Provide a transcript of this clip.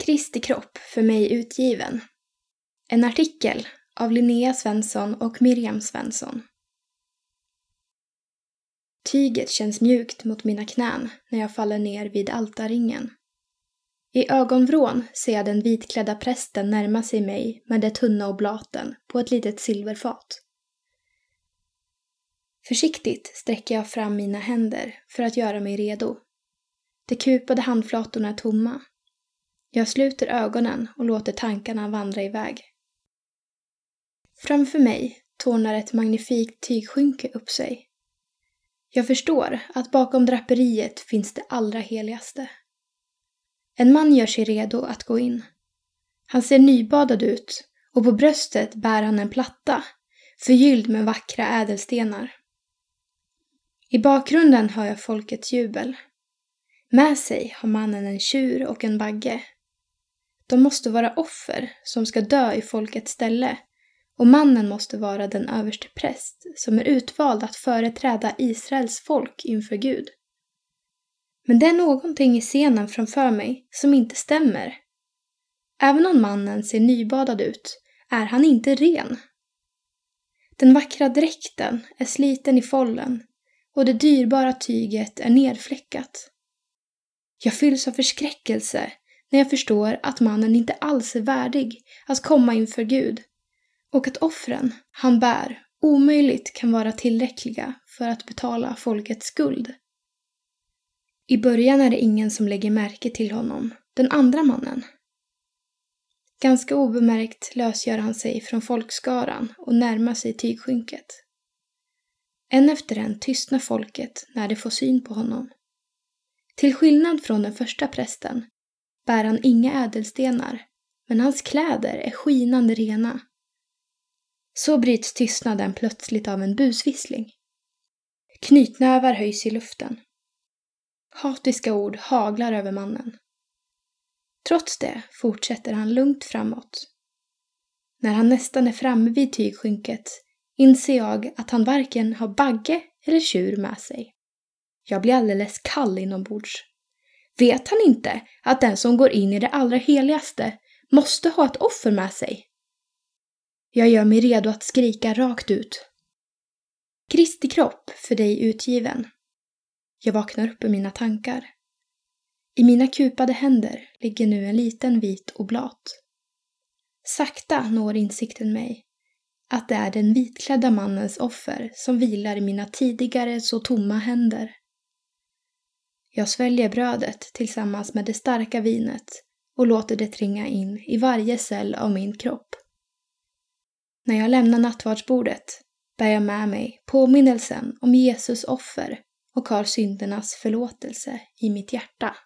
Kristi kropp för mig utgiven. En artikel av Linnea Svensson och Miriam Svensson. Tyget känns mjukt mot mina knän när jag faller ner vid altarringen. I ögonvrån ser jag den vitklädda prästen närma sig mig med de tunna oblaten på ett litet silverfat. Försiktigt sträcker jag fram mina händer för att göra mig redo. De kupade handflatorna är tomma. Jag sluter ögonen och låter tankarna vandra iväg. Framför mig tornar ett magnifikt tygskynke upp sig. Jag förstår att bakom draperiet finns det allra heligaste. En man gör sig redo att gå in. Han ser nybadad ut och på bröstet bär han en platta förgylld med vackra ädelstenar. I bakgrunden hör jag folkets jubel. Med sig har mannen en tjur och en bagge. De måste vara offer som ska dö i folkets ställe och mannen måste vara den överste präst som är utvald att företräda Israels folk inför Gud. Men det är någonting i scenen framför mig som inte stämmer. Även om mannen ser nybadad ut är han inte ren. Den vackra dräkten är sliten i follen och det dyrbara tyget är nedfläckat. Jag fylls av förskräckelse när jag förstår att mannen inte alls är värdig att komma inför Gud och att offren han bär omöjligt kan vara tillräckliga för att betala folkets skuld. I början är det ingen som lägger märke till honom, den andra mannen. Ganska obemärkt lösgör han sig från folkskaran och närmar sig tygskynket. En efter en tystnar folket när de får syn på honom. Till skillnad från den första prästen bär han inga ädelstenar, men hans kläder är skinande rena. Så bryts tystnaden plötsligt av en busvissling. Knytnävar höjs i luften. Hatiska ord haglar över mannen. Trots det fortsätter han lugnt framåt. När han nästan är framme vid tygskynket inser jag att han varken har bagge eller tjur med sig. Jag blir alldeles kall inombords. Vet han inte att den som går in i det allra heligaste måste ha ett offer med sig? Jag gör mig redo att skrika rakt ut. Kristi kropp för dig utgiven. Jag vaknar upp ur mina tankar. I mina kupade händer ligger nu en liten vit oblat. Sakta når insikten mig att det är den vitklädda mannens offer som vilar i mina tidigare så tomma händer. Jag sväljer brödet tillsammans med det starka vinet och låter det tränga in i varje cell av min kropp. När jag lämnar nattvardsbordet bär jag med mig påminnelsen om Jesus offer och har syndernas förlåtelse i mitt hjärta.